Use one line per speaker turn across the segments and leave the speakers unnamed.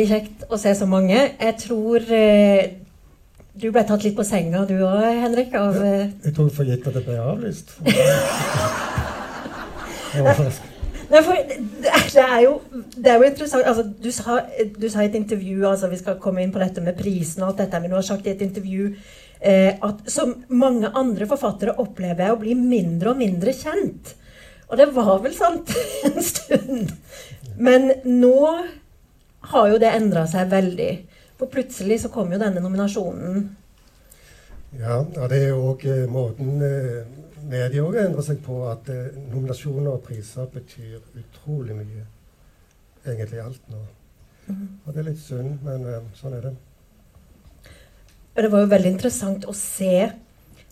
Utrolig kjekt å se så mange. Jeg tror eh, du ble tatt litt på senga du òg, Henrik? Av, eh,
Jeg tok for gitt at det ble avlyst.
Nei, for det, det, er jo, det er jo interessant altså, du, sa, du sa i et intervju altså, Vi skal komme inn på dette med prisen og alt dette, men du har sagt i et intervju eh, at som mange andre forfattere opplever jeg å bli mindre og mindre kjent. Og det var vel sant en stund. Men nå har jo det endra seg veldig. For plutselig så kom jo denne nominasjonen.
Ja, og det er jo òg eh, måten eh, media òg endrer seg på. At eh, nominasjoner og priser betyr utrolig mye. Egentlig alt nå.
Mhm.
Og det er litt synd, men sånn er det.
Det var jo veldig interessant å se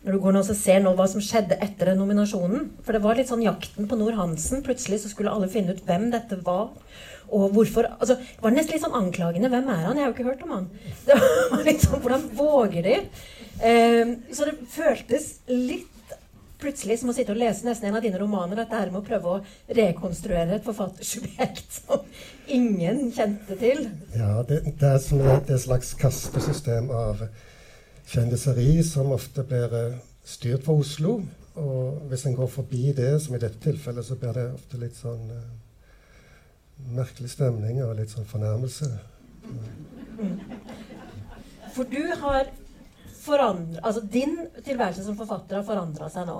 når du går nå og ser nå hva som skjedde etter den nominasjonen. For det var litt sånn jakten på Nord Hansen. Plutselig så skulle alle finne ut hvem dette var. Og hvorfor altså, Det var nesten litt sånn anklagende. Hvem er han? Jeg har jo ikke hørt om han. Det var litt sånn, Hvordan våger de? Eh, så det føltes litt plutselig som å sitte og lese nesten en av dine romaner. Dette her med å prøve å rekonstruere et forfattersubjekt som ingen kjente til.
Ja, det, det er som et, slags kastesystem av kjendiseri som ofte blir eh, styrt fra Oslo. Og hvis en går forbi det, som i dette tilfellet, så blir det ofte litt sånn uh, merkelig stemning og litt sånn fornærmelse.
For du har forandret Altså din tilværelse som forfatter har forandra seg nå?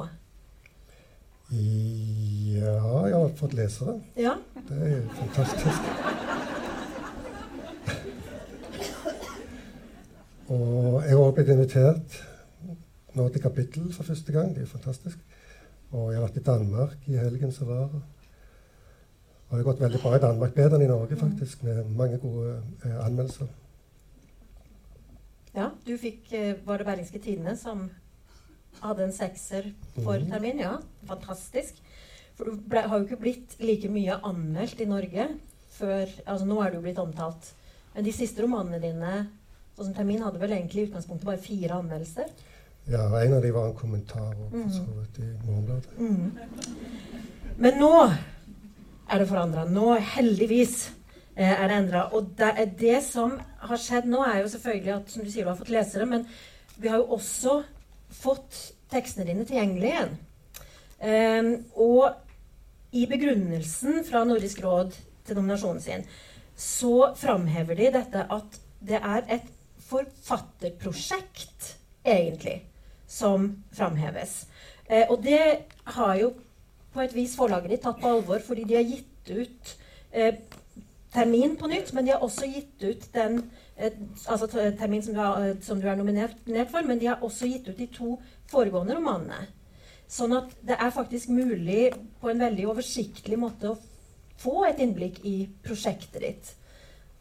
Ja, jeg har fått lesere.
Ja.
Det er fantastisk. Og jeg har også blitt invitert nå til kapittel for første gang. Det er jo fantastisk. Og jeg har vært i Danmark i helgen som var. Det har gått veldig bra i Danmark. Bedre enn i Norge, faktisk. Med mange gode eh, anmeldelser.
Ja, du fikk eh, Var det Berlingske Tidende som hadde en sekser for
mm.
termin? Ja, fantastisk. For du ble, har jo ikke blitt like mye anmeldt i Norge før Altså nå er du jo blitt omtalt. Men de siste romanene dine sånn som Termin hadde vel egentlig i utgangspunktet bare fire anmeldelser.
Ja, og en av dem var en kommentar og
Mhm.
for så vidt i Morgenbladet.
Mm. Men nå er det forandra. Nå, heldigvis, eh, er det endra. Og det, det som har skjedd nå, er jo selvfølgelig at som du sier, du har fått lesere, men vi har jo også fått tekstene dine tilgjengelig igjen. Eh, og i begrunnelsen fra Nordisk råd til nominasjonen sin, så framhever de dette at det er et forfatterprosjekt, egentlig, som framheves. Eh, og det har jo på et vis forlaget ditt tatt på alvor, fordi de har gitt ut eh, termin på nytt, men de har også gitt ut den eh, altså termin som du, har, eh, som du er nominert nominert for, men de har også gitt ut de to foregående romanene. Sånn at det er faktisk mulig på en veldig oversiktlig måte å få et innblikk i prosjektet ditt.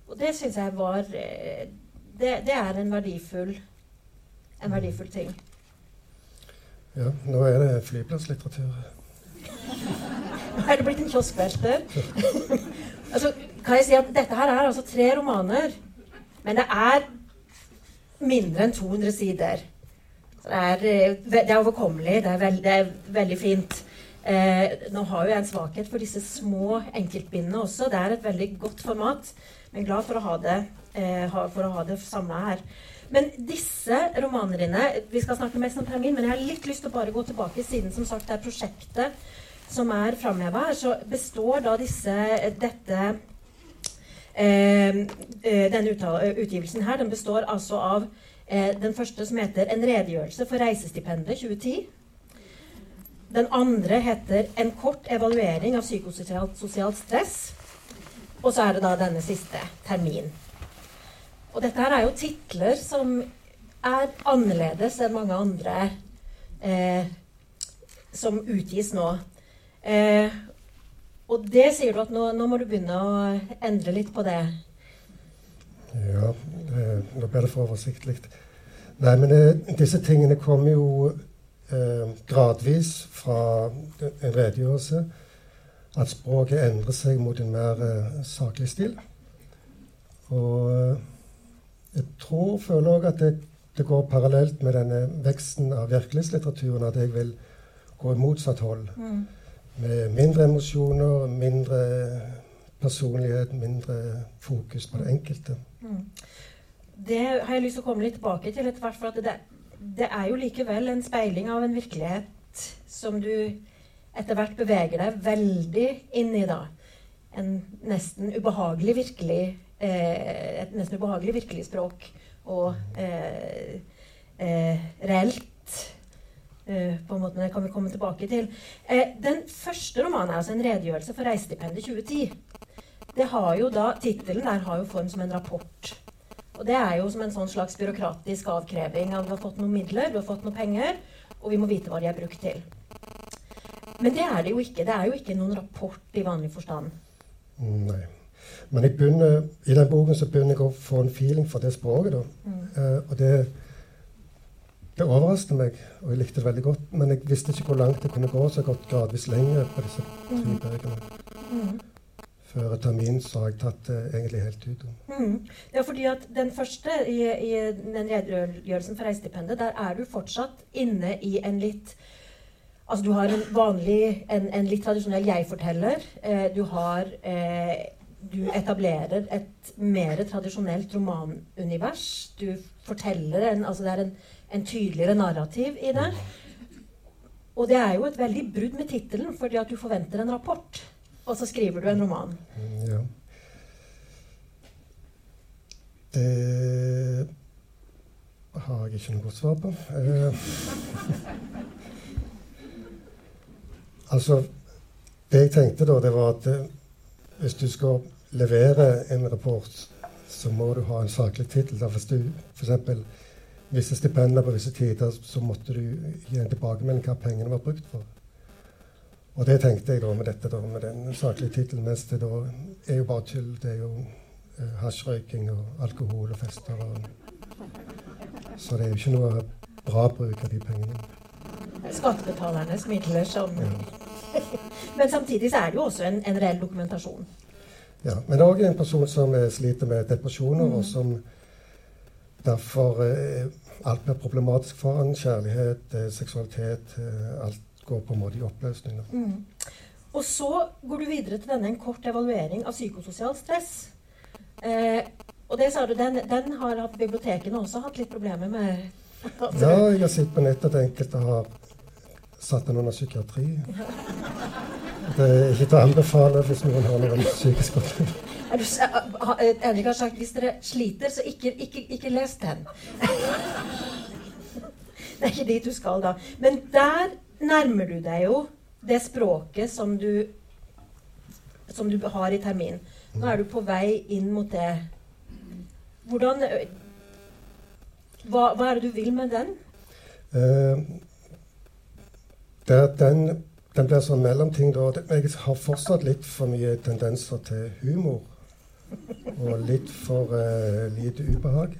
Og det syns jeg var eh, det, det er en verdifull, en verdifull ting.
Ja, nå er det flyplasslitteratur.
Er det blitt en kioskvelter. altså, kan jeg si at dette her er altså tre romaner, men det er mindre enn 200 sider. Det er, eh, det er overkommelig. Det er, veld, det er veldig fint. Eh, nå har jo jeg en svakhet for disse små enkeltbindene også. Det er et veldig godt format, men glad for å ha det, eh, samla her. Men disse romanene dine Vi skal snakke mest om termin, men jeg har litt lyst til å bare gå tilbake, siden som sagt det er prosjektet som er framheva her. Så består da disse dette eh, eh, Denne utgivelsen her den består altså av eh, den første som heter 'En redegjørelse for reisestipendet 2010'. Den andre heter 'En kort evaluering av psykososialt stress'. Og så er det da denne siste, 'Termin'. Og dette her er jo titler som er annerledes enn mange andre eh, som utgis nå. Eh, og det sier du at nå, nå må du begynne å endre litt på det.
Ja, det, nå ble det for oversiktlig. Nei, men eh, disse tingene kommer jo eh, gradvis fra en redegjørelse. At språket endrer seg mot en mer eh, saklig stil. Og eh, jeg tror, føler òg at det, det går parallelt med denne veksten av virkelighetslitteraturen, at jeg vil gå i motsatt hold. Med mindre emosjoner, mindre personlighet, mindre fokus på det enkelte. Mm.
Det har jeg lyst til å komme litt tilbake til etter hvert. For at det, det er jo likevel en speiling av en virkelighet som du etter hvert beveger deg veldig inn i, da. En nesten ubehagelig virkelig eh, Et nesten ubehagelig virkelig språk. Og eh, eh, reelt eh, på en måte, Det kan vi komme tilbake til. Eh, den første romanen er altså en redegjørelse for Reisestipendet 2010. Det har jo da, Tittelen der har jo form som en rapport. Og det er jo som en sånn slags byråkratisk avkreving. At du har fått noen midler, du har fått noen penger, og vi må vite hva de er brukt til. Men det er det jo ikke. Det er jo ikke noen rapport i vanlig forstand.
Nei. Men jeg begynner, i den boken så begynner jeg å få en feeling for det språket. da. Mm. Eh, og det, det overrasket meg, og jeg likte det veldig godt. Men jeg visste ikke hvor langt det kunne gå, så jeg har gått gradvis lenger på disse tre mm. bøkene. Mm. Før termin så har jeg tatt det egentlig helt ut.
Mm. Ja, fordi at den første i, i den redegjørelsen for reisestipendet, der er du fortsatt inne i en litt Altså du har en vanlig, en, en litt tradisjonell jeg-forteller. Eh, du har eh, Du etablerer et mer tradisjonelt romanunivers. Du forteller en Altså det er en, en tydeligere narrativ i det. Og det er jo et veldig brudd med tittelen, fordi at du forventer en rapport. Og så skriver du en roman.
Ja. Det har jeg ikke noe godt svar på. Eh. Altså, det jeg tenkte da, det var at eh, hvis du skal levere en rapport, så må du ha en saklig tittel. Hvis du f.eks. visse stipender på visse tider, så måtte du gi en tilbakemelding hva pengene var brukt for. Og det tenkte jeg da med dette, da, med den saklige tittelen, mens det da er jo bare tull. Det er jo eh, hasjrøyking og alkohol og fester. Og, så det er jo ikke noe bra bruk av de pengene
skattebetalernes midler som Men samtidig så er det jo også en, en reell dokumentasjon.
Ja, men òg en person som eh, sliter med depresjoner, mm. og som derfor eh, alt blir problematisk for han. Kjærlighet, eh, seksualitet. Eh, alt går på en måte i oppløsning. Mm.
Og så går du videre til denne en kort evaluering av psykososial stress. Eh, og det sa du, den, den har bibliotekene også hatt litt problemer med.
ja, jeg har sett på nettet at enkelte har satt den under psykiatri. Det er ikke til å anbefale hvis noen har noen psykisk
Henrik har sagt hvis dere sliter, så ikke, ikke, ikke les den. Det er ikke dit du skal da. Men der nærmer du deg jo det språket som du, som du har i termin. Nå er du på vei inn mot det. Hvordan Hva, hva er det du vil med den? Uh,
det at den, den blir sånn mellomting da. Jeg har fortsatt litt for mye tendenser til humor. Og litt for uh, lite ubehag.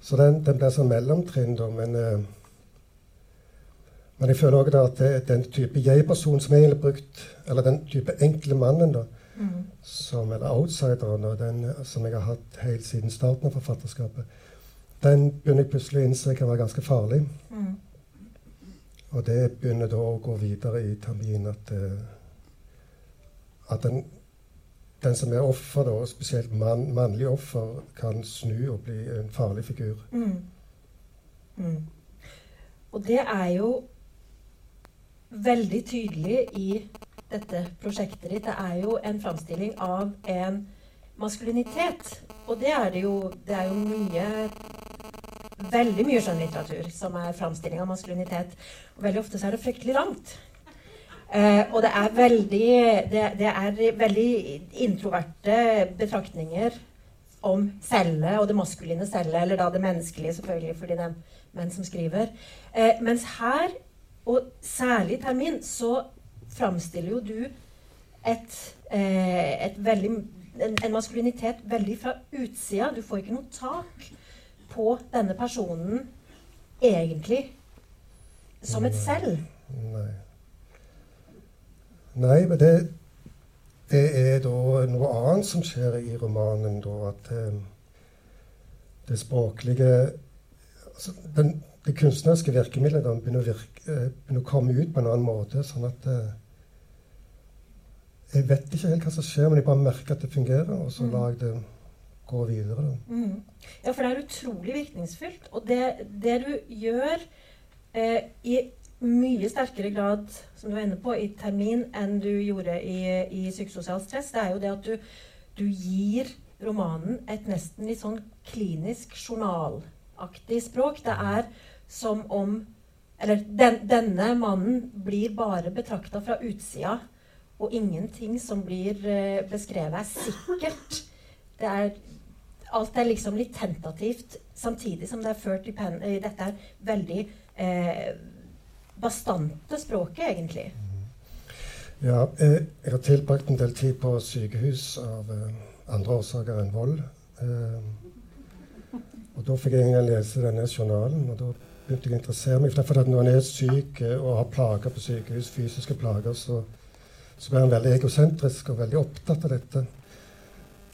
Så den, den blir sånn mellomtrinn, da. Men, uh, men jeg føler òg at det er den type jeg-person som jeg har brukt, eller den type enkle mannen, da, mm. som, eller outsideren, og den som jeg har hatt helt siden starten av forfatterskapet, den begynner jeg plutselig å innse kan være ganske farlig. Mm. Og det begynner da å gå videre i termin at, uh, at den, den, som er offer, da, spesielt man, mannlig offer, kan snu og bli en farlig figur. Mm.
Mm. Og det er jo veldig tydelig i dette prosjektet ditt. Det er jo en framstilling av en maskulinitet. Og det er det jo, det er jo mye veldig mye skjønnlitteratur som er framstilling av maskulinitet. Og veldig ofte så er det fryktelig langt. Eh, og det er veldig det, det, er veldig introverte betraktninger om cellet og det maskuline cellet, eller da det menneskelige, selvfølgelig, fordi det er menn som skriver. Eh, mens her, og særlig i Termin, så framstiller jo du et, eh, et veldig, en, en maskulinitet veldig fra utsida. Du får ikke noe tak på denne personen egentlig som et selv.
Nei. Nei, men det, det er da noe annet som skjer i romanen. da, At eh, det språklige altså den, Det kunstneriske virkemidlet begynner, virke, eh, begynner, å komme ut på en annen måte. Sånn at eh, Jeg vet ikke helt hva som skjer, men jeg bare merker at det fungerer, og så
Mm.
lager det gå videre.
Mm. Ja, for det er utrolig virkningsfullt. Og det, det du gjør eh, i mye sterkere grad, som du var inne på, i termin enn du gjorde i, i psykososial stress, det er jo det at du, du gir romanen et nesten litt sånn klinisk journalaktig språk. Det er som om Eller den, denne mannen blir bare betrakta fra utsida, og ingenting som blir eh, beskrevet, er sikkert. Det er alt er liksom litt tentativt, samtidig som det er ført i pen dette er veldig eh, bastante språket, egentlig.
Ja, eh, jeg har tilbrakt en del tid på sykehus av eh, andre årsaker enn vold. Eh, og da fikk jeg en lese denne journalen, og da begynte jeg å interessere meg. For når en er syk og har plager på sykehus, fysiske plager, så, så blir en veldig egosentrisk og veldig opptatt av dette.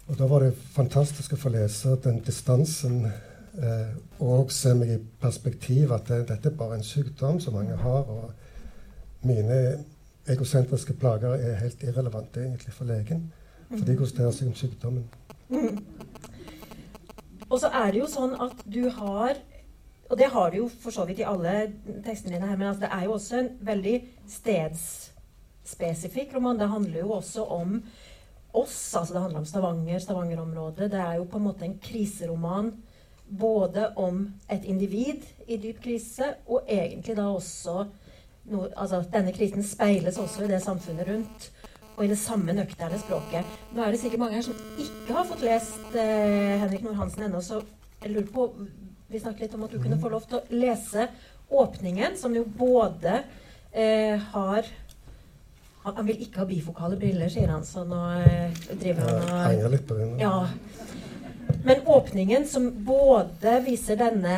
Og da var det fantastisk å få lese den distansen eh, og se meg i perspektiv at det, dette er bare en sykdom som mange har. og mine egosentriske plager er helt irrelevante egentlig for legen. For de konsentrerer seg om sykdommen.
Mm. Og så er det jo sånn at du har Og det har du jo for så vidt i alle tekstene dine her, men altså det er jo også en veldig stedsspesifikk roman. Det handler jo også om oss. altså Det handler om Stavanger, Stavanger-området. Det er jo på en måte en kriseroman både om et individ i dyp krise, og egentlig da også no, altså Denne krisen speiles også i det samfunnet rundt og i det samme nøkterne språket. Nå er det sikkert mange her som ikke har fått lest eh, Henrik Nord-Hansen ennå, så jeg lurer på Vi snakket litt om at du kunne få lov til å lese åpningen, som jo både eh, har han, han vil ikke ha bifokale briller, sier han, så nå eh, driver han og
Henger litt på det.
ja. Men åpningen som både viser denne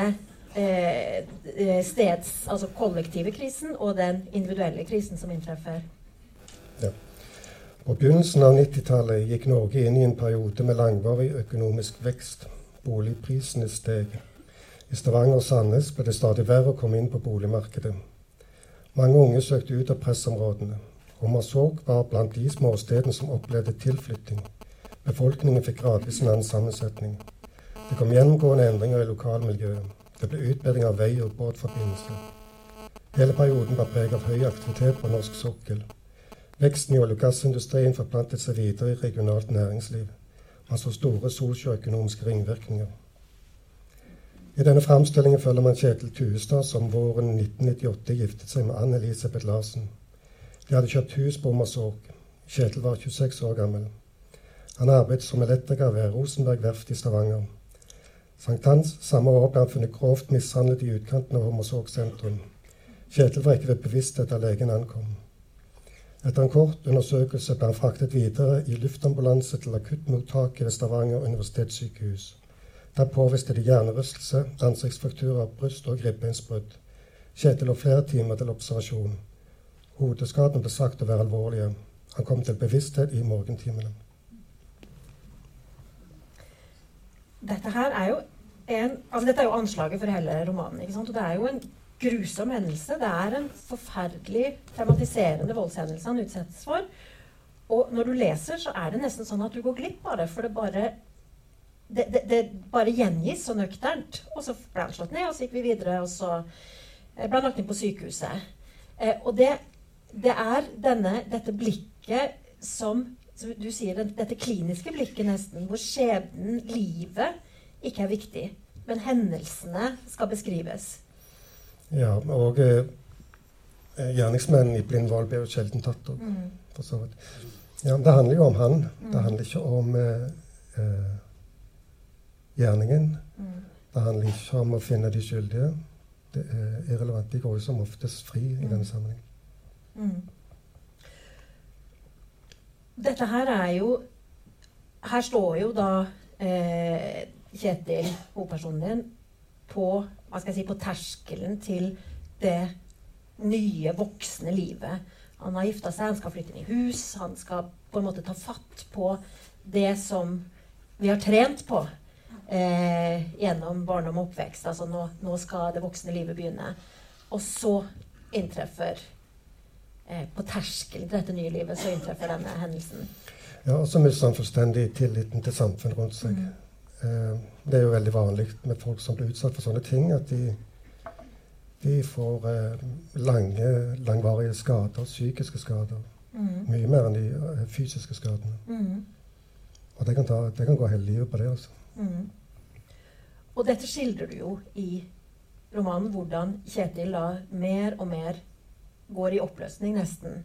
eh, eh, steds, altså kollektive krisen, og den individuelle krisen som inntreffer.
På begynnelsen av 90-tallet gikk Norge inn i en periode med langvarig økonomisk vekst. Boligprisene steg. I Stavanger og Sandnes ble det stadig verre å komme inn på boligmarkedet. Mange unge søkte ut av pressområdene. Romersvåg var blant de småstedene som opplevde tilflytting. Befolkningen fikk gradvis en annen sammensetning. Det kom gjennomgående endringer i lokalmiljøet. Det ble utbedring av vei og båtforbindelse. Hele perioden var preget av høy aktivitet på norsk sokkel. Veksten i olje- og gassindustrien forplantet seg videre i regionalt næringsliv. Man så store sosioøkonomiske ringvirkninger. I denne framstillingen følger man Kjetil Tuestad, som våren 1998 giftet seg med Ann-Elisabeth Larsen. De hadde kjøpt hus på Ommersåk. Kjetil var 26 år gammel. Han arbeidet som elektriker ved Rosenberg verft i Stavanger. Sankthans samme år ble han funnet grovt mishandlet i utkanten av Hommersåk sentrum. Kjetil var ikke ved bevissthet da legen ankom. Etter en kort undersøkelse ble han fraktet videre i luftambulanse til akuttmottaket ved Stavanger universitetssykehus. Der påviste de hjernerystelse, ansiktsfrakturer, bryst- og ribbeinsbrudd. Kjetil lå flere timer til observasjon. Hodeskadene ble sagt å være alvorlige. Han kom til bevissthet i morgentimene.
Dette her er jo en Altså dette er jo anslaget for hele romanen. ikke sant? Og det er jo en grusom hendelse. Det er en forferdelig traumatiserende voldshendelse han utsettes for. Og når du leser, så er det nesten sånn at du går glipp av det, for det bare det, det, det bare gjengis så nøkternt. Og så ble han slått ned, og så gikk vi videre, og så eh, ble han lagt inn på sykehuset. Eh, og det, det er denne, dette blikket som, som du sier, dette kliniske blikket nesten, hvor skjebnen, livet, ikke er viktig. Men hendelsene skal beskrives.
Ja, og eh, gjerningsmenn i blind vold blir jo sjelden tatt opp.
Mm.
for så vidt. Ja, det handler jo om han.
Mm.
Det handler ikke om eh, eh, gjerningen.
Mm.
Det handler ikke om å finne de skyldige. Det er irrelevant. De går jo som oftest fri i
Mm.
denne sammenheng.
Mm. Dette her er jo Her står jo da eh, Kjetil, hovedpersonen din, på, hva skal jeg si, på terskelen til det nye, voksne livet. Han har gifta seg, han skal flytte inn i hus, han skal på en måte ta fatt på det som vi har trent på eh, gjennom barndom og oppvekst. Altså nå, nå skal det voksne livet begynne. Og så inntreffer på terskelen til dette nye livet, så inntreffer denne hendelsen.
Ja, og så mister han fullstendig tilliten til samfunnet rundt seg. Mm. Eh, det er jo veldig vanlig med folk som blir utsatt for sånne ting, at de, de får eh, lange, langvarige skader, psykiske skader. Mm. Mye mer enn de eh, fysiske skadene. Mm. Og det kan, ta, det kan, gå hele livet på det. altså. Mm.
Og dette skildrer du jo i romanen, hvordan Kjetil da mer og mer går i oppløsning, nesten.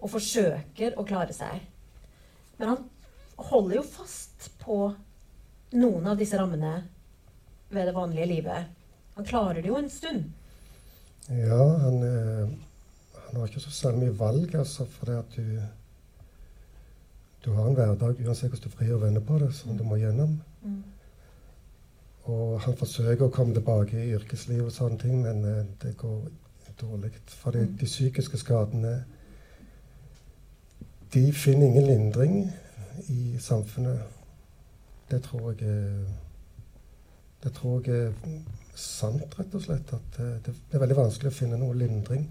Og forsøker å klare seg. Men han holder jo fast på noen av disse rammene ved det vanlige livet. Han klarer det jo en stund.
Ja, han, eh, han har ikke så særlig mye valg, altså, for at du Du har en hverdag uansett hvordan du frir og vender på det, som du må gjennom. Mm. Og han forsøker å komme tilbake i yrkeslivet og sånne ting, men eh, det går dårlig. For de psykiske skadene De finner ingen lindring i samfunnet. Det tror jeg er Det tror jeg er sant, rett og slett. At det, det er veldig vanskelig å finne noe lindring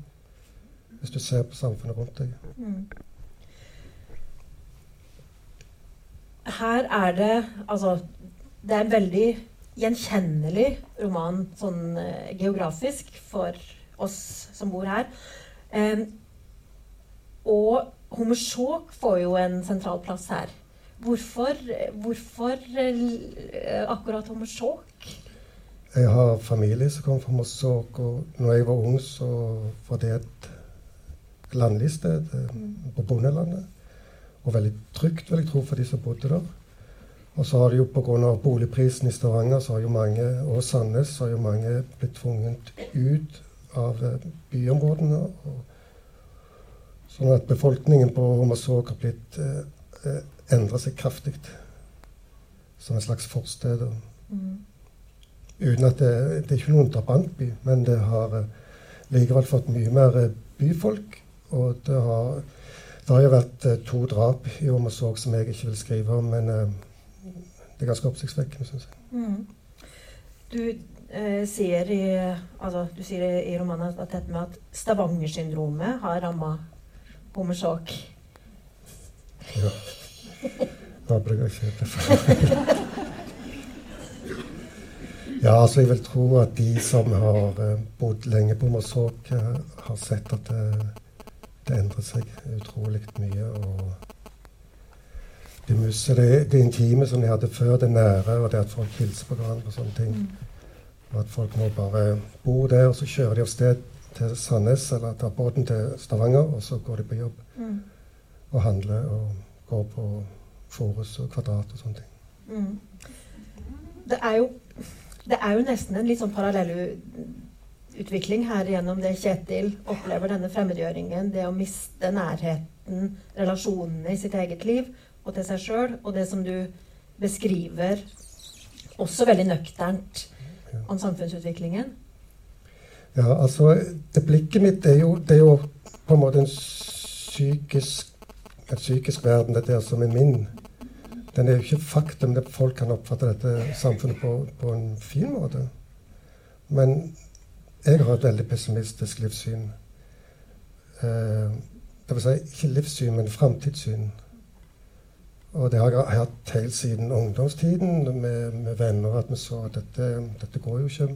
hvis du ser på samfunnet rundt deg. Mm.
Her er det Altså, det er en veldig gjenkjennelig roman sånn uh, geografisk for oss som bor her. Eh, og Hommersåk får jo en sentral plass her. Hvorfor, hvorfor uh, akkurat Hommersåk?
Jeg har familie som kommer fra Hommersåk, og når jeg var ung, så var det et landlig sted uh, på bondelandet. Og veldig trygt, vil jeg tro, for de som bodde der. Og så har det jo pga. boligprisen i Stavanger så har jo mange, og Sandnes så har jo mange blitt tvunget ut av eh, byområdene. Og, sånn at befolkningen på Hommersåk har blitt eh, eh endra seg kraftig. Som en slags forsted. Mm. Uten at det, det er ikke noen drabantby, men det har eh, likevel fått mye mer byfolk. Og det har, det har jo vært to drap i Hommersåk som jeg ikke vil skrive om. men det er ganske oppsiktsvekkende, syns jeg. Mm.
Du, eh, sier i, altså, du sier i romanen at at Stavanger-syndromet har ramma Hommersåk.
Ja. Da blir jeg kjedelig. ja, altså jeg vil tro at de som har uh, bodd lenge på Hommersåk, uh, har sett at det, det endrer seg utrolig mye. og de det, det, intime som de hadde før, det nære, og det at folk hilser på hverandre og sånne ting. Mm. At folk må bare bo der, og så kjører de av sted til Sandnes eller tar båten til Stavanger, og så går de på jobb mm. og handler og går på Forus og Kvadrat og sånne ting. Mm.
Det, er jo, det er jo nesten en litt sånn parallell utvikling her gjennom det Kjetil opplever denne fremmedgjøringen, det å miste nærheten, relasjonene i sitt eget liv og til seg sjøl, og det som du beskriver også veldig nøkternt om samfunnsutviklingen?
Ja, altså det Blikket mitt er jo, det er jo på en måte en psykisk, en psykisk verden, dette er som er min. Den er jo ikke faktum. at folk kan oppfatte dette samfunnet på, på en fin måte. Men jeg har et veldig pessimistisk livssyn. Eh, det vil si ikke livssyn, men framtidssyn. Og det har jeg hatt helt siden ungdomstiden med, med venner, at vi så at dette, dette går jo ikke.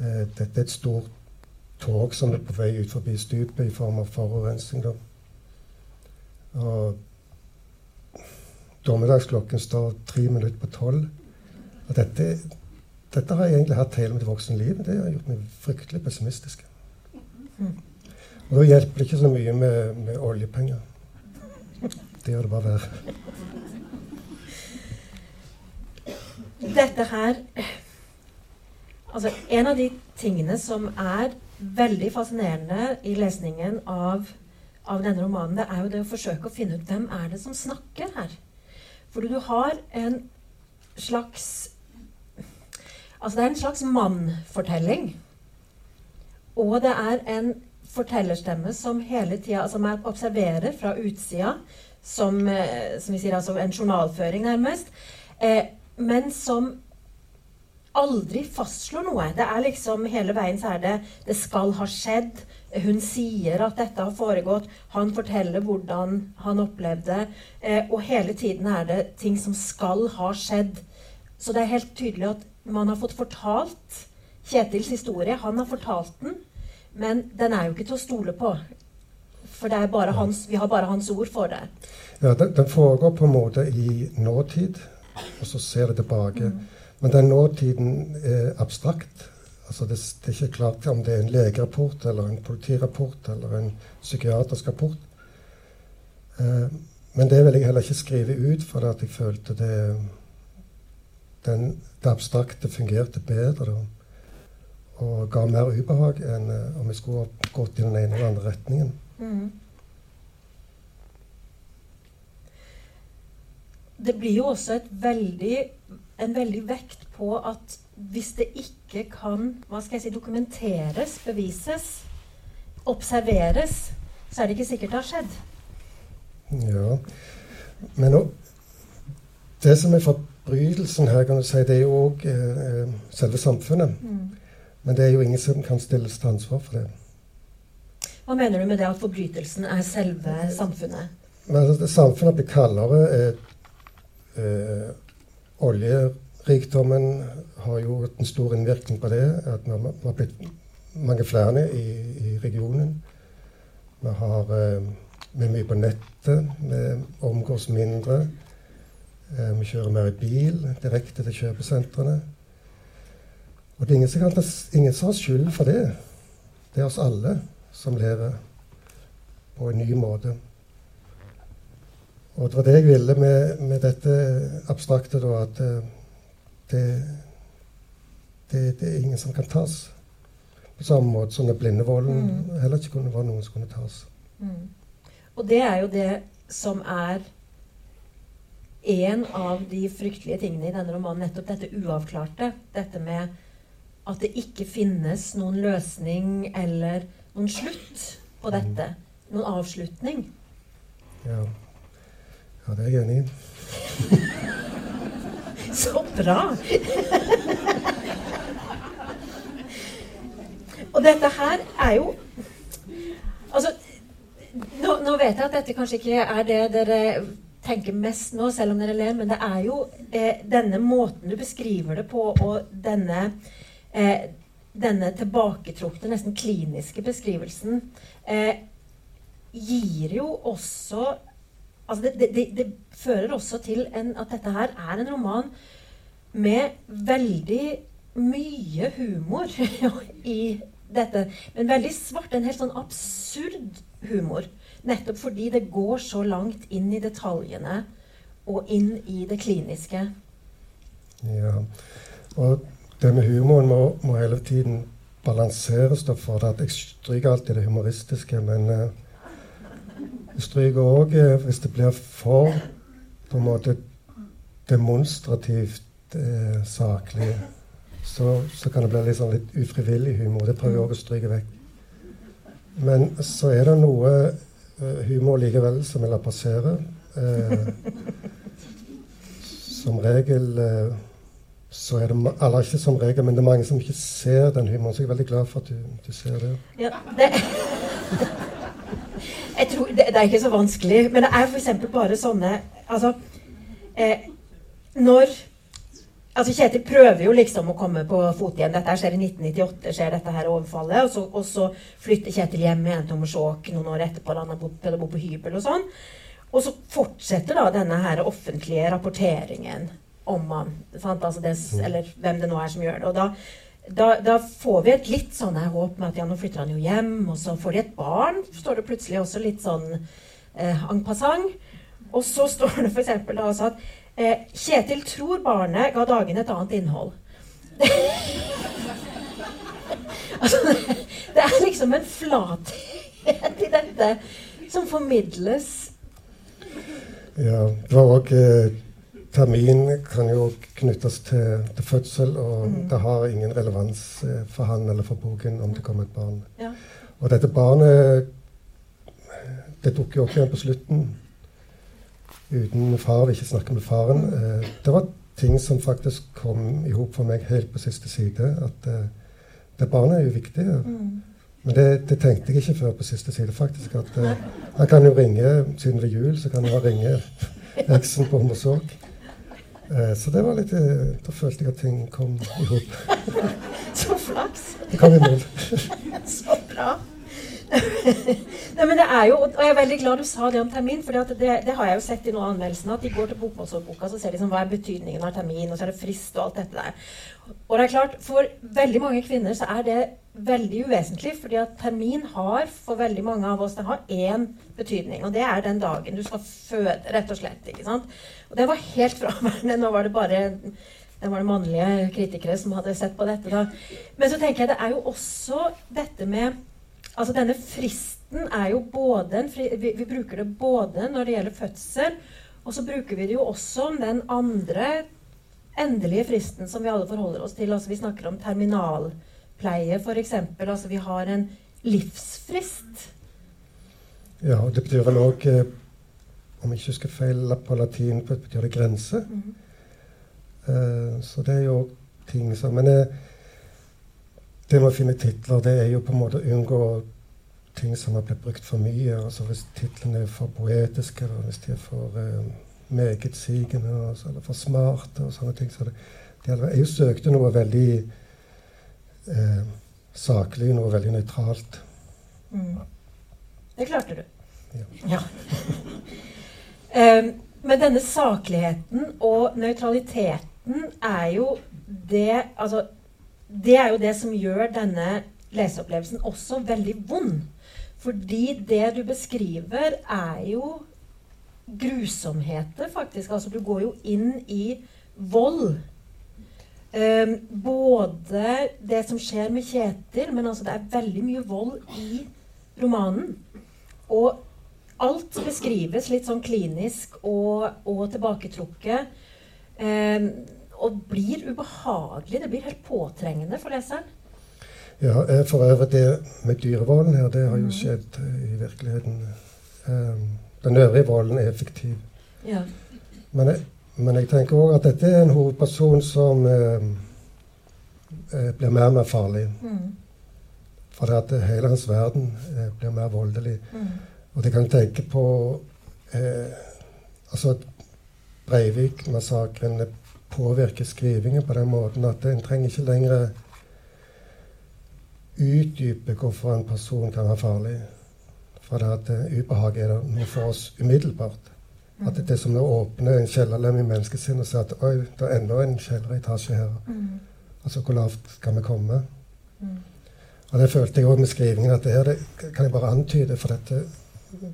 Eh, dette er et stort tog som er på vei ut forbi stupet i form av forurensning. Da. Og dommedagsklokken står tre minutter på tolv. Og dette, dette, har jeg egentlig hatt hele mitt voksne liv. Det har gjort meg fryktelig pessimistisk. Og da hjelper det ikke så mye med, med oljepenger. Det gjør det bare verre.
Dette her Altså, en av de tingene som er veldig fascinerende i lesningen av, av denne romanen, det er jo det å forsøke å finne ut hvem er det som snakker her. Fordi du har en slags Altså, det er en slags mannfortelling. Og det er en fortellerstemme som hele tida altså, observerer fra utsida som, eh, som vi sier, altså en journalføring, nærmest. Eh, men som aldri fastslår noe. Det er liksom Hele veien så er det 'det skal ha skjedd'. Hun sier at dette har foregått. Han forteller hvordan han opplevde. Eh, og hele tiden er det ting som skal ha skjedd. Så det er helt tydelig at man har fått fortalt Kjetils historie. Han har fortalt den, men den er jo ikke til å stole på. For er hans, vi har bare hans ord for det.
Ja, den, den foregår på en måte i nåtid, og så ser det tilbake. Mm. Men den nåtiden er abstrakt. Altså det, det, er ikke klart om det er en legerapport eller en politirapport eller en psykiatrisk rapport. Eh, men det vil jeg heller ikke skrive ut, for at jeg følte det, den, det abstrakte fungerte bedre. Da, og ga mer ubehag enn eh, om jeg skulle gått i den ene eller andre retningen. Mm.
Det blir jo også veldig, en veldig vekt på at hvis det ikke kan hva skal jeg si, dokumenteres, bevises, observeres, så er det ikke sikkert det har skjedd.
Ja, men nå, det som er forbrytelsen her, kan du si, det er jo òg eh, selve samfunnet. Mm. Men det er jo ingen som kan stilles til ansvar for det.
Hva mener du med det at forbrytelsen er selve samfunnet?
Men altså, Samfunnet blir kaldere. Eh, eh, oljerikdommen har jo en stor innvirkning på det. At vi har blitt mange flere i, i regionen. Vi har eh, vi er mye på nettet. Vi omgås mindre. Eh, vi kjører mer i bil direkte til kjøpesentrene. Og det er ingen som, kan, ingen som har skyld for det. Det er oss alle som lever på en ny måte. Og det var det jeg ville med, med dette abstrakte, da, at eh, det, det, det, er ingen som kan tas. På samme måte som når blindevolden mm. heller ikke kunne være noen som kunne tas. Mm.
Og det er jo det som er en av de fryktelige tingene i denne romanen. Nettopp dette uavklarte. Dette med at det ikke finnes noen løsning eller noen slutt på dette? Noen avslutning?
Ja. ja det er jeg enig i.
Så bra! Og dette her er jo Altså, nå, nå, vet jeg at dette kanskje ikke er det dere tenker mest nå, selv om dere ler, men det er jo eh, denne måten du beskriver det på, og denne eh, denne tilbaketrukne, nesten kliniske beskrivelsen eh, gir jo også altså det, det, det, det, fører også til en, at dette her er en roman med veldig mye humor i dette. Men veldig svart. En helt sånn absurd humor. Nettopp fordi det går så langt inn i detaljene og inn i det kliniske.
Ja, og det med humoren må, må hele tiden balanseres. for at Jeg stryker alltid det humoristiske, men eh, jeg stryker òg eh, hvis det blir for på en måte demonstrativt eh, saklig. Så, så, kan det bli sånn litt ufrivillig humor. Det prøver jeg òg å stryke vekk. Men så er det noe humor likevel som jeg lar passere. som regel så er det Eller ikke som regel, men det er mange som ikke ser den humoren. Så jeg er veldig glad for at du, du ser det.
Ja, det tror, det, det, er ikke så vanskelig. Men det er f.eks. bare sånne Altså eh, Når Altså Kjetil prøver jo liksom å komme på fot igjen. Dette skjer i 1998, skjer dette her overfallet. Og så, og så flytter Kjetil hjem igjen til Hommersåk noen år etterpå. Han har bodd på hybel og sånn. Og så fortsetter da denne her offentlige rapporteringen om han. Altså det, mm. eller hvem det nå er som gjør det. Og da, da, da får vi et litt sånn håp med at ja, nå flytter han jo hjem, og så får de et barn. står det plutselig også litt sånn eh, en passant. Og så står det f.eks. altså at eh, Kjetil tror barnet ga dagene et annet innhold. altså, det, det, er liksom en flathet i dette som formidles.
Ja, det var òg termin kan jo knyttes til, til fødsel, og mm. det har ingen relevans eh, for han eller for boken om det kommer et barn. Ja. Og dette barnet det dukker jo opp igjen på slutten. Uten far, vil ikke snakke med faren. Mm. Eh, det var ting som faktisk kom i hop for meg helt på siste side. At uh, det barnet er jo viktig. Mm. Men det, det, tenkte jeg ikke før på siste side, faktisk. At uh, han kan jo ringe, siden ved jul, så kan han ringe eksen på Hommersåk. Uh, så det var litt Da følte jeg at ting kom i hop.
så flaks.
Det kom i mål.
så bra. Nei, men det er jo, og Jeg er veldig glad du sa det om termin, for det, det, har jeg jo sett i noen av anmeldelsene. At de går til bokmålsordboka og ser liksom, hva er betydningen av termin, og så er det frist og alt dette der. Og det er klart, For veldig mange kvinner så er det veldig uvesentlig. fordi at termin har for veldig mange av oss det har én betydning. Og det er den dagen du skal føde, rett og slett. ikke sant? Og det var helt fraværende. Nå var det bare det var det mannlige kritikere som hadde sett på dette. da. Men så tenker jeg det er jo også dette med Altså denne fristen er jo både en fri, vi, vi, bruker det både når det gjelder fødsel, og så bruker vi det jo også om den andre endelige fristen som vi alle forholder oss til. Altså vi snakker om terminalpleie f.eks. Altså vi har en livsfrist.
Ja, og det betyr vel òg eh, Om jeg ikke husker feil på latin, betyr det grense. Mm -hmm. uh, så det er jo ting som Men eh, det med å finne titler, det er jo på en måte å unngå ting som har blitt brukt for mye. altså Hvis titlene er for poetiske, eller hvis de er for eh, megetsigende eller for smarte og sånne ting. Så det, det jeg søkte noe veldig eh, saklig, noe veldig nøytralt.
Mm. Det klarte du. Ja. ja. um, men denne sakligheten og nøytraliteten er jo det Altså det er jo det som gjør denne leseopplevelsen også veldig vond. Fordi det du beskriver, er jo grusomheter, faktisk. Altså, du går jo inn i vold. Um, både det som skjer med Kjetil, men altså det er veldig mye vold i romanen. Og alt beskrives litt sånn klinisk og, og tilbaketrukket. Um, og blir ubehagelig. Det blir helt påtrengende for leseren.
Ja, eh, for øvrig det med dyrehvalen her, det har jo mm. skjedd uh, i virkeligheten. Um, den øvrige volden er effektiv.
Ja.
Men, jeg, men jeg tenker òg at dette er en hovedperson som uh, blir mer og mer farlig. Mm. For at hele hans verden blir mer voldelig. Mm. Og det kan tenke på altså Breivik-massakren påvirker skrivingen på den måten at en trenger ikke lenger utdype hvorfor en person kan være farlig. For det at ubehaget er er noe for oss umiddelbart. Mm. At det er som å åpne en kjellerlem i menneskesinnet og si at oi, det er enda en kjelleretasje her. Mm. Altså hvor lavt skal vi komme? Mm. Og det følte jeg òg med skrivingen, at det her det kan jeg bare antyde, for dette,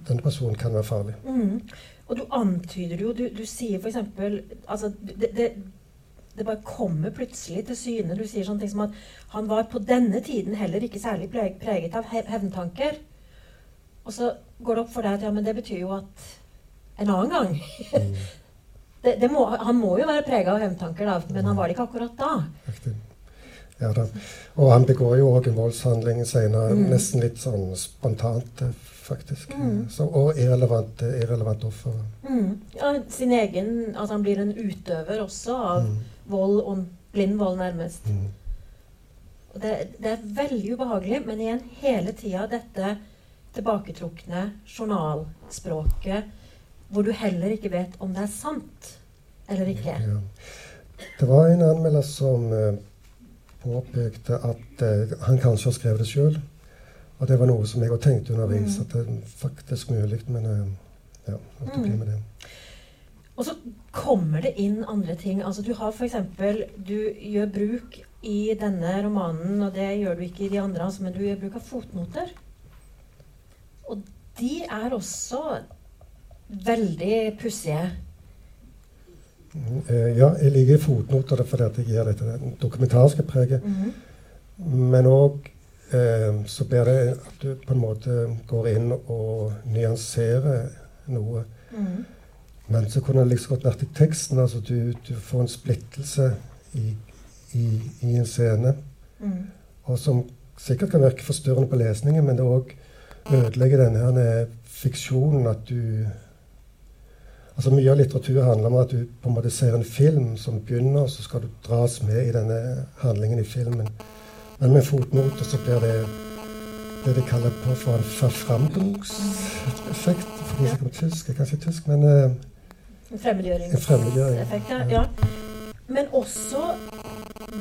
denne personen kan være farlig.
Mm. Og du antyder jo Du, du sier f.eks. Altså, det, det, det, bare kommer plutselig til syne. Du sier sånne ting som at han var på denne tiden heller ikke særlig preget av hevntanker. Og så går det opp for deg at ja, men det betyr jo at en annen gang mm. det, må, Han må jo være prega av hevntanker, da, men han var det ikke akkurat da.
Ja, da. Og han begår jo òg en voldshandling senere, mm. nesten litt sånn spontant faktisk. Mm. Så, og irrelevant, irrelevant offer.
Mm. Ja, sin egen Altså han blir en utøver også av mm. vold, og blind vold, nærmest. Mm. Det, det, er veldig ubehagelig, men igjen hele tida dette tilbaketrukne journalspråket hvor du heller ikke vet om det er sant eller ikke. Ja.
Det var en anmelder som uh, påpekte at uh, han kanskje har skrevet det sjøl. Og det var noe som jeg òg tenkte underveis, mm. at det er faktisk mulig. Men eh, ja, måtte mm. bli med det.
Og så kommer det inn andre ting. Altså Du har f.eks. Du gjør bruk i denne romanen, og det gjør du ikke i de andre, altså, men du gjør bruk av fotnoter. Og de er også veldig pussige.
Mm, eh, ja, jeg liker fotnoter fordi jeg gir dette dokumentariske preget. Mm. Men òg så blir det at du på en måte går inn og nyanserer noe. Mm. Men så kunne det liksom godt vært i teksten. altså Du, du får en splittelse i, i, i en scene. Mm. Og som sikkert kan virke forstyrrende på lesningen, men det òg ødelegger denne her fiksjonen at du Altså Mye av litteratur handler om at du på en måte ser en film som begynner, og så skal du dras med i denne handlingen i filmen. Men med fotnoter så blir det det de kaller på for en forframdungseffekt. For de som kan tysk, er kanskje tysk, men uh,
En
fremmedgjøringseffekt, fremmedgjøring.
Ja. ja. Men også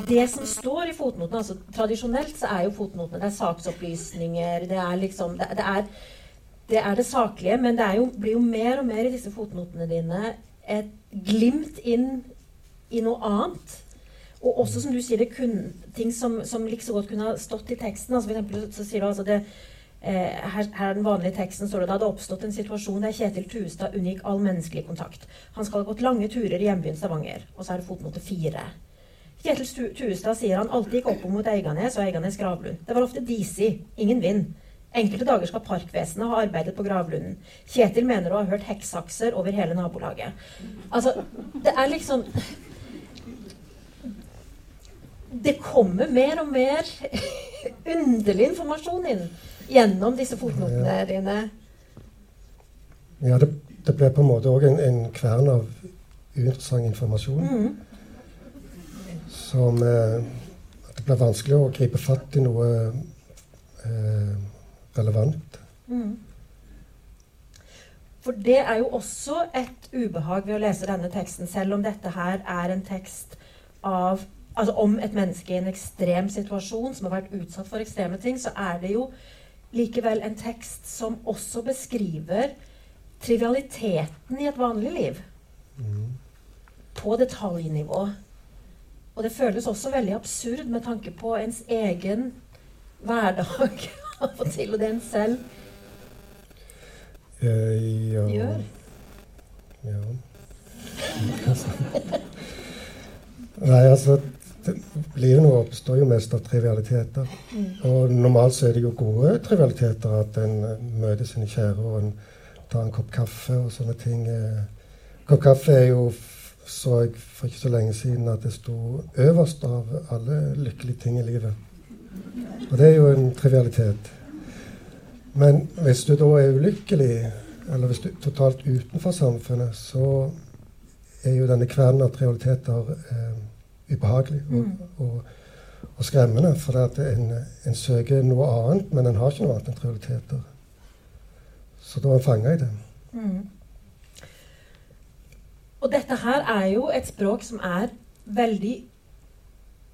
det som står i fotnotene. altså Tradisjonelt så er jo fotnotene det er saksopplysninger. Det er liksom det, det, er, det er det saklige, men det jo, blir jo mer og mer i disse fotnotene dine et glimt inn i noe annet. Og også, som du sier, det kun, ting som, som like så godt kunne ha stått i teksten. altså For eksempel, så sier du altså det Eh, her, her, er den vanlige teksten står det da det oppstått en situasjon der Kjetil Tuestad unngikk all menneskelig kontakt. Han skal ha gått lange turer i hjembyen Stavanger. Og så er det fotnote fire. Kjetil Tuestad sier han alltid gikk opp mot Eiganes og Eiganes gravlund. Det var ofte disig, ingen vind. Enkelte dager skal Parkvesenet ha arbeidet på gravlunden. Kjetil mener å ha hørt hekksakser over hele nabolaget. Altså, det er liksom Det kommer mer og mer underlig informasjon inn gjennom disse fotnotene ja. dine?
Ja, det, det, ble på en måte òg en, en, kvern av uinteressant informasjon. Mm. Som eh, Det ble vanskelig å gripe fatt i noe eh, relevant. Mm.
For det er jo også et ubehag ved å lese denne teksten, selv om dette her er en tekst av, altså om et menneske i en ekstrem situasjon som har vært utsatt for ekstreme ting, så er det jo likevel en tekst som også beskriver trivialiteten i et vanlig liv. Mm. På detaljnivå. Og det føles også veldig absurd med tanke på ens egen hverdag av og til, og det en selv
eh, ja.
gjør.
Ja. Nei, altså Livet nå oppstår jo mest av trivialiteter. Mm. Og normalt så er det jo gode trivialiteter at en eh, møter sine kjære og en tar en kopp kaffe og sånne ting. Eh. Kopp kaffe er jo så jeg for ikke så lenge siden at det sto øverst av alle lykkelige ting i livet. Og det er jo en trivialitet. Men hvis du da er ulykkelig, eller hvis du er totalt utenfor samfunnet, så er jo denne kvernen av trivialiteter eh, ubehagelig og, mm. og, og skremmende. For at en, en, søker noe annet, men en har ikke noe annet enn realiteter. Så da er en fanga i det. Mm.
Og dette her er jo et språk som er veldig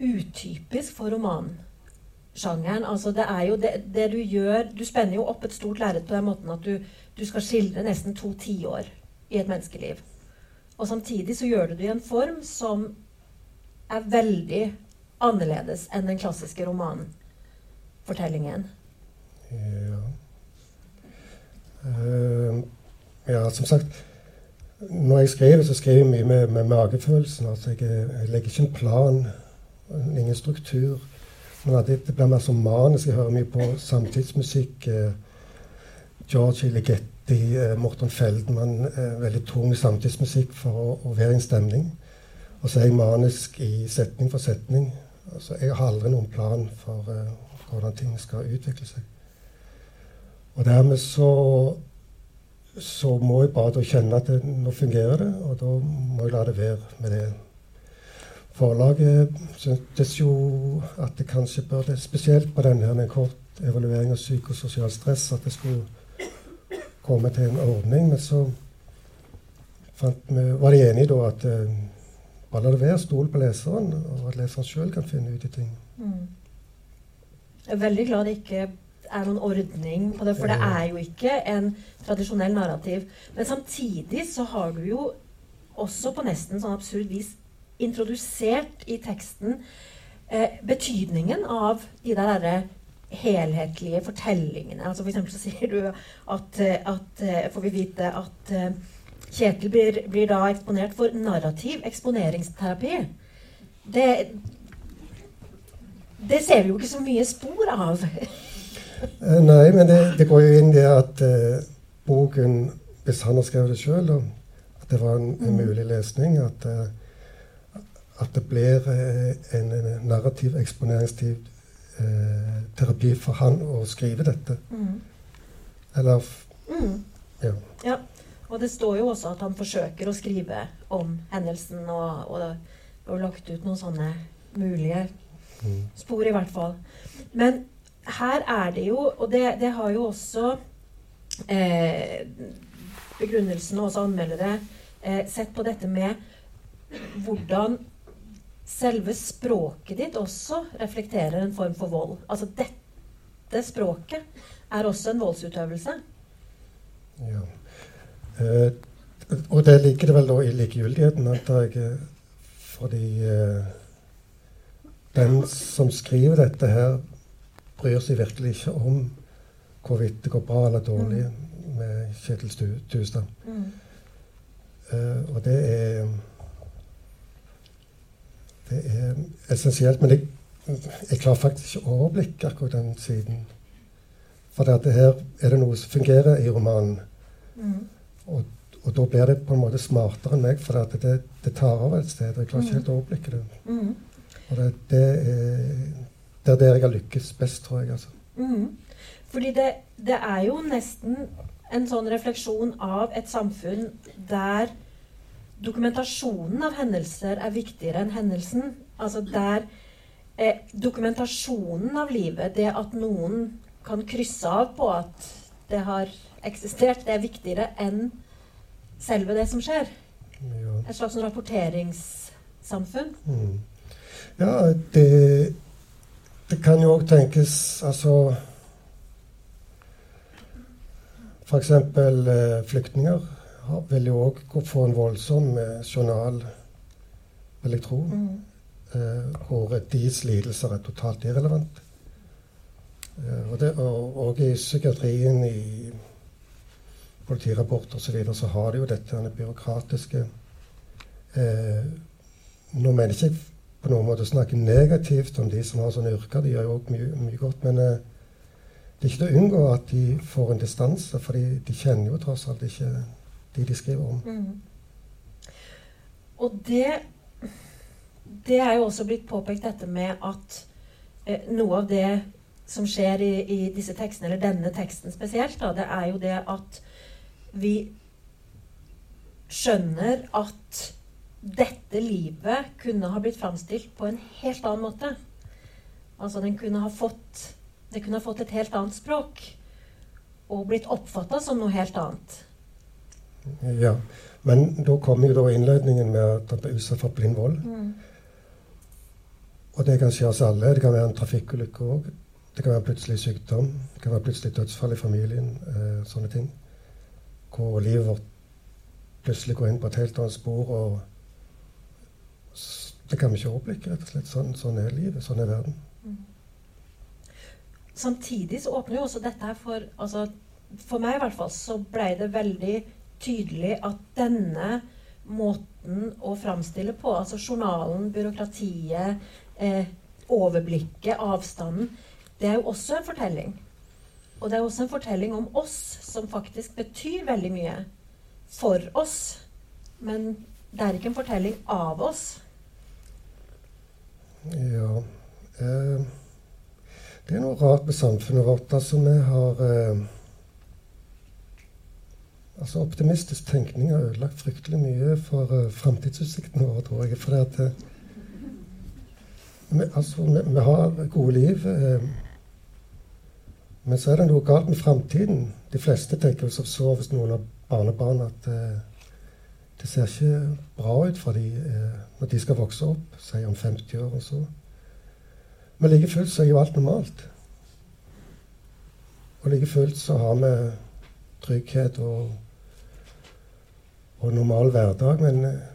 utypisk for romansjangeren. Altså det er jo det, det, du gjør Du spenner jo opp et stort lerret på den måten at du, du skal skildre nesten to tiår i et menneskeliv. Og samtidig så gjør du det i en form som er veldig annerledes enn den klassiske romanfortellingen.
Ja. Uh, ja, som sagt Når jeg skriver, så skriver jeg mye med, med magefølelsen. Altså jeg, jeg, legger ikke en plan, ingen struktur. Men det, det blir mer som manus. Jeg hører mye på samtidsmusikk. Uh, Georgie Legetti, uh, Morten Feldman. veldig tung samtidsmusikk for å, å være i en stemning. Og så er jeg manisk i setning for setning. Altså, jeg har aldri noen plan for uh, hvordan ting skal utvikle seg. Og dermed så, så må jeg bare kjenne at det, nå fungerer det, og da må jeg la det være med det. Forlaget syntes jo at det kanskje burde, spesielt på denne her, en kort evaluering av psykososialt stress, at det skulle komme til en ordning. Men så vi, var de enige da at uh, bare la det være. Stol på leseren, og at leseren sjøl kan finne ut i ting. Mm.
Jeg er veldig glad det ikke er noen ordning på det, for det er jo ikke en tradisjonell narrativ. Men samtidig så har du jo også på nesten sånn absurd vis introdusert i teksten eh, betydningen av de der helhetlige fortellingene. Altså for eksempel så sier du at, eh, at eh, får vi vite at eh, Kjetil blir, blir, da eksponert for narrativ eksponeringsterapi. Det, det ser vi jo ikke så mye spor av.
Eh, nei, men det, det, går jo inn det at eh, boken, hvis han har skrevet det sjøl, at det var en, en mm. mulig lesning, at, eh, at det blir eh, en, en, narrativ eksponeringstid terapi for han å skrive dette. Mm. Eller
mm.
ja.
ja. Og det står jo også at han forsøker å skrive om hendelsen, og, og, og lagt ut noen sånne mulige
Mm.
spor, i hvert fall. Men her er det jo, og det, det har jo også eh, begrunnelsen og også anmeldere eh, sett på dette med hvordan selve språket ditt også reflekterer en form for vold. Altså dette språket er også en voldsutøvelse.
Ja. Eh, og det ligger det vel da i likegyldigheten, antar jeg. Fordi eh, den som skriver dette her, bryr seg virkelig ikke om hvorvidt det går bra eller dårlig med Kjetil Tustad. Mm. Eh, og det er Det er essensielt. Men jeg, jeg klarer faktisk ikke å overblikke akkurat den siden. For det her er det noe som fungerer i romanen.
Mm.
Og, og da blir det på en måte smartere enn meg, for det, det tar over et sted. Jeg klarer ikke helt å overblikke det.
Mm.
Og det, det, er, det er der jeg har lykkes best, tror jeg. altså.
Mm. Fordi det, det er jo nesten en sånn refleksjon av et samfunn der dokumentasjonen av hendelser er viktigere enn hendelsen. Altså der eh, dokumentasjonen av livet, det at noen kan krysse av på at det har eksistert, det er viktigere enn selve det som skjer.
Ja.
Et slags rapporteringssamfunn.
Mm. Ja, det, det kan jo òg tenkes Altså F.eks. Eh, flyktninger vil jo òg få en voldsom eh, journal, vil jeg tro.
Mm.
eh, hvor deres lidelser er totalt irrelevant. Eh, og, det, og, og i psykiatrien, i politirapporter osv., så, videre, så har de jo dette denne byråkratiske eh, Nå mener jeg ikke på noen måte å snakke negativt om de som har sånne yrker, de gjør jo òg mye, mye godt. Men eh, det er ikke til å unngå at de får en distanse, for de kjenner jo tross alt ikke de de skriver om.
Mm. Og det Det er jo også blitt påpekt dette med at eh, noe av det som skjer i, i disse tekstene, eller denne teksten spesielt, da, det er jo det at vi skjønner at dette livet kunne ha blitt framstilt på en helt annen måte. Altså den kunne ha fått Det kunne ha fått et helt annet språk. Og blitt oppfatta som noe helt annet.
Ja, Men da kommer jo da innledningen med at han ble utsatt for blind vold. Og det kan skje oss alle. Det kan være en trafikkulykke òg. Det kan være plutselig sykdom. Det kan være plutselig dødsfall i familien. Eh, sånne ting. Hvor livet vårt plutselig går inn på et helt annet spor. og Det kan vi ikke overblikke, rett og slett. Sånn, sånn er livet. Sånn er verden.
Samtidig så åpner jo også dette her for altså, For meg i hvert fall så ble det veldig tydelig at denne måten å framstille på, altså journalen, byråkratiet, eh, overblikket, avstanden, det er jo også en fortelling. Og det er også en fortelling om oss som faktisk betyr veldig mye for oss. Men det er ikke en fortelling av oss.
Ja eh, Det er noe rart med samfunnet vårt. Altså, vi har eh, Altså, optimistisk tenkning har ødelagt fryktelig mye for uh, framtidsutsiktene våre, tror jeg. For at eh, vi, altså, vi, vi har gode liv. Eh, men så er det noe galt med framtiden. De fleste tenker jo som så hvis noen har barnebarn, at eh, det ser ikke bra ut for de eh, når de skal vokse opp, si om 50 år og så. Men like fullt så er jo alt normalt. Og like fullt så har vi trygghet og, og normal hverdag. Men eh,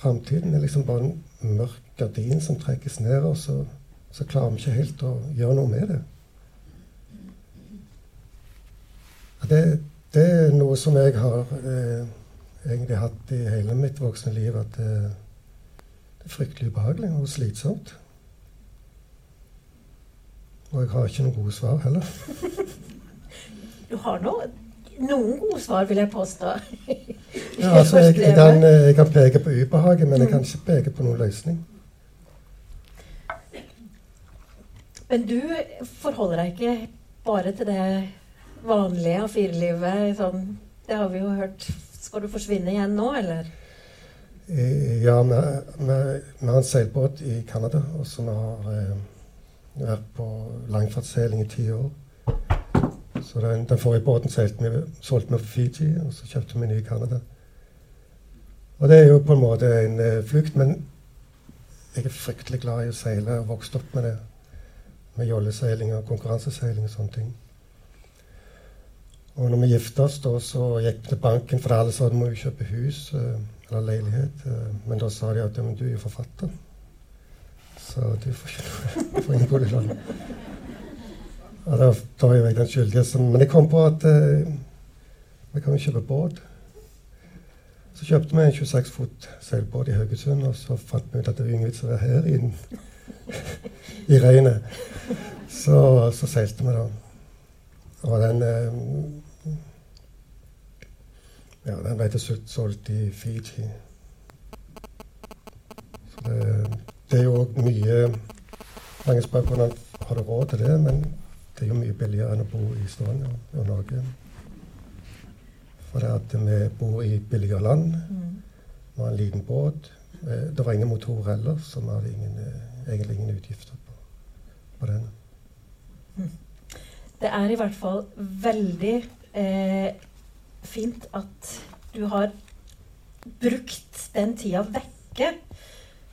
framtiden er liksom bare en mørk gardin som trekkes ned, og så, så klarer vi ikke helt å gjøre noe med det. Det, det er noe som jeg har eh, egentlig hatt i hele mitt voksne liv, at eh, det er fryktelig ubehagelig og slitsomt. Og jeg har ikke noen gode svar heller.
Du har noe, noen gode svar, vil jeg påstå.
Ja, altså, jeg, jeg, kan, eh, jeg kan peke på ubehaget, men jeg kan ikke peke på noen løsning.
Men du forholder deg ikke bare til det vanlige A4-livet. Sånn, det har vi jo hørt Skal du forsvinne igjen nå, eller?
Eh, Ja, vi, har en seilbåt i Canada, og så har eh, vært på langfartsseiling i ti år. Så den, den forrige båten vi, solgte vi på Fiji, og så kjøpte vi en ny i Canada. Og det er jo på en måte en eh, flukt, men jeg er fryktelig glad i å seile og vokste opp med det. Med jolleseiling og konkurranseseiling og sånne ting. Og når vi gifta oss, da, så gikk vi til banken, for alle sa du må jo kjøpe hus eh, eller leilighet. eh, Men da sa de at du er jo forfatter. Så du får ikke noe får ingen boliglån. Og da tar jeg vekk den skyldigheten. Men jeg kom på at eh, vi kan jo kjøpe båt. Så kjøpte vi en 26 fot seilbåt i Haugesund, og så fant vi ut at det var ingen vits å være her i, i regnet. Så, så seilte vi, da. Og den eh, Ja, den ble til slutt solgt i Fiji. Så det, det er jo òg mye Mange spør hvordan har du råd til det, men det er jo mye billigere enn å bo i Stavanger og Norge. For det at vi bor i billigere land. Vi har en liten båt. Eh, Det var ingen motor heller, så vi hadde ingen, eh, egentlig ingen utgifter på, på den.
Det er i hvert fall veldig eh, fint at du har brukt den tida vekke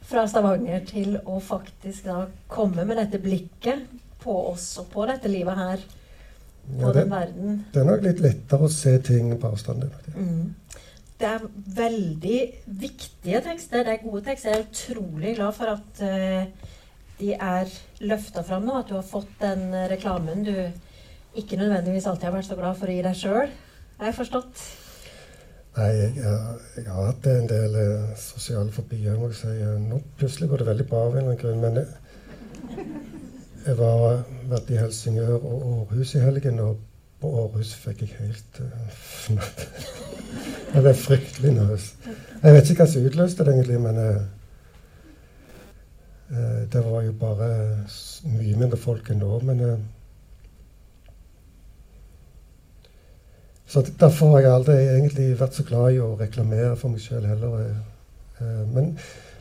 fra Stavanger til å faktisk da komme med dette blikket på oss og på dette livet her. På
Ja, det,
den verden.
det er nok litt lettere å se ting på avstand.
Mm. Det er veldig viktige tekster. Det er gode tekster. Jeg er utrolig glad for at uh, de er løfta fram nå. At du har fått den eh, reklamen du ikke nødvendigvis alltid har vært så glad for å gi deg sjøl. Har jeg forstått?
Nei, jeg, jeg, har hatt en del eh, sosiale fobier. må jeg si. Eh, Nå plutselig går det veldig bra av en eller annen grunn. Men jeg, jeg var vært i Helsingør og Århus i helgen, og på Århus fikk jeg helt uh, fnatt. Jeg ble fryktelig nervøs. Jeg vet ikke hva som utløste det, egentlig, men eh, eh, det var jo bare mye mindre folk enn nå. Men eh, Så derfor har jeg aldri egentlig vært så glad i å reklamere for meg sjøl heller. eh, eh, Men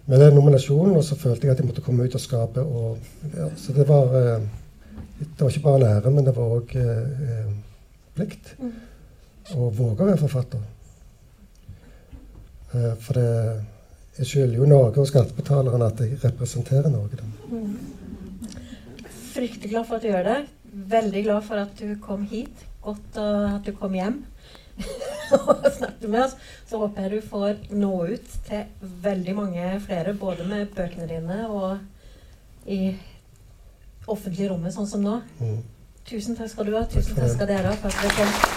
med den nominasjonen og så følte jeg at jeg måtte komme ut av skapet. Og, ja, så det var eh, Det var ikke bare en ære, men det var òg eh, plikt
Mm.
å våge å være forfatter. Eh, for det jeg skylder jo Norge og skattebetalerne at jeg representerer Norge. Da.
Fryktelig glad for at du gjør det. Veldig glad for at du kom hit. Godt at du kom hjem og snakket med oss. Så håper jeg du får nå ut til veldig mange flere, både med bøkene dine og i offentlige rommet, sånn som nå.
Mm.
Tusen takk skal du ha. Tusen takk skal dere ha for at dere kom.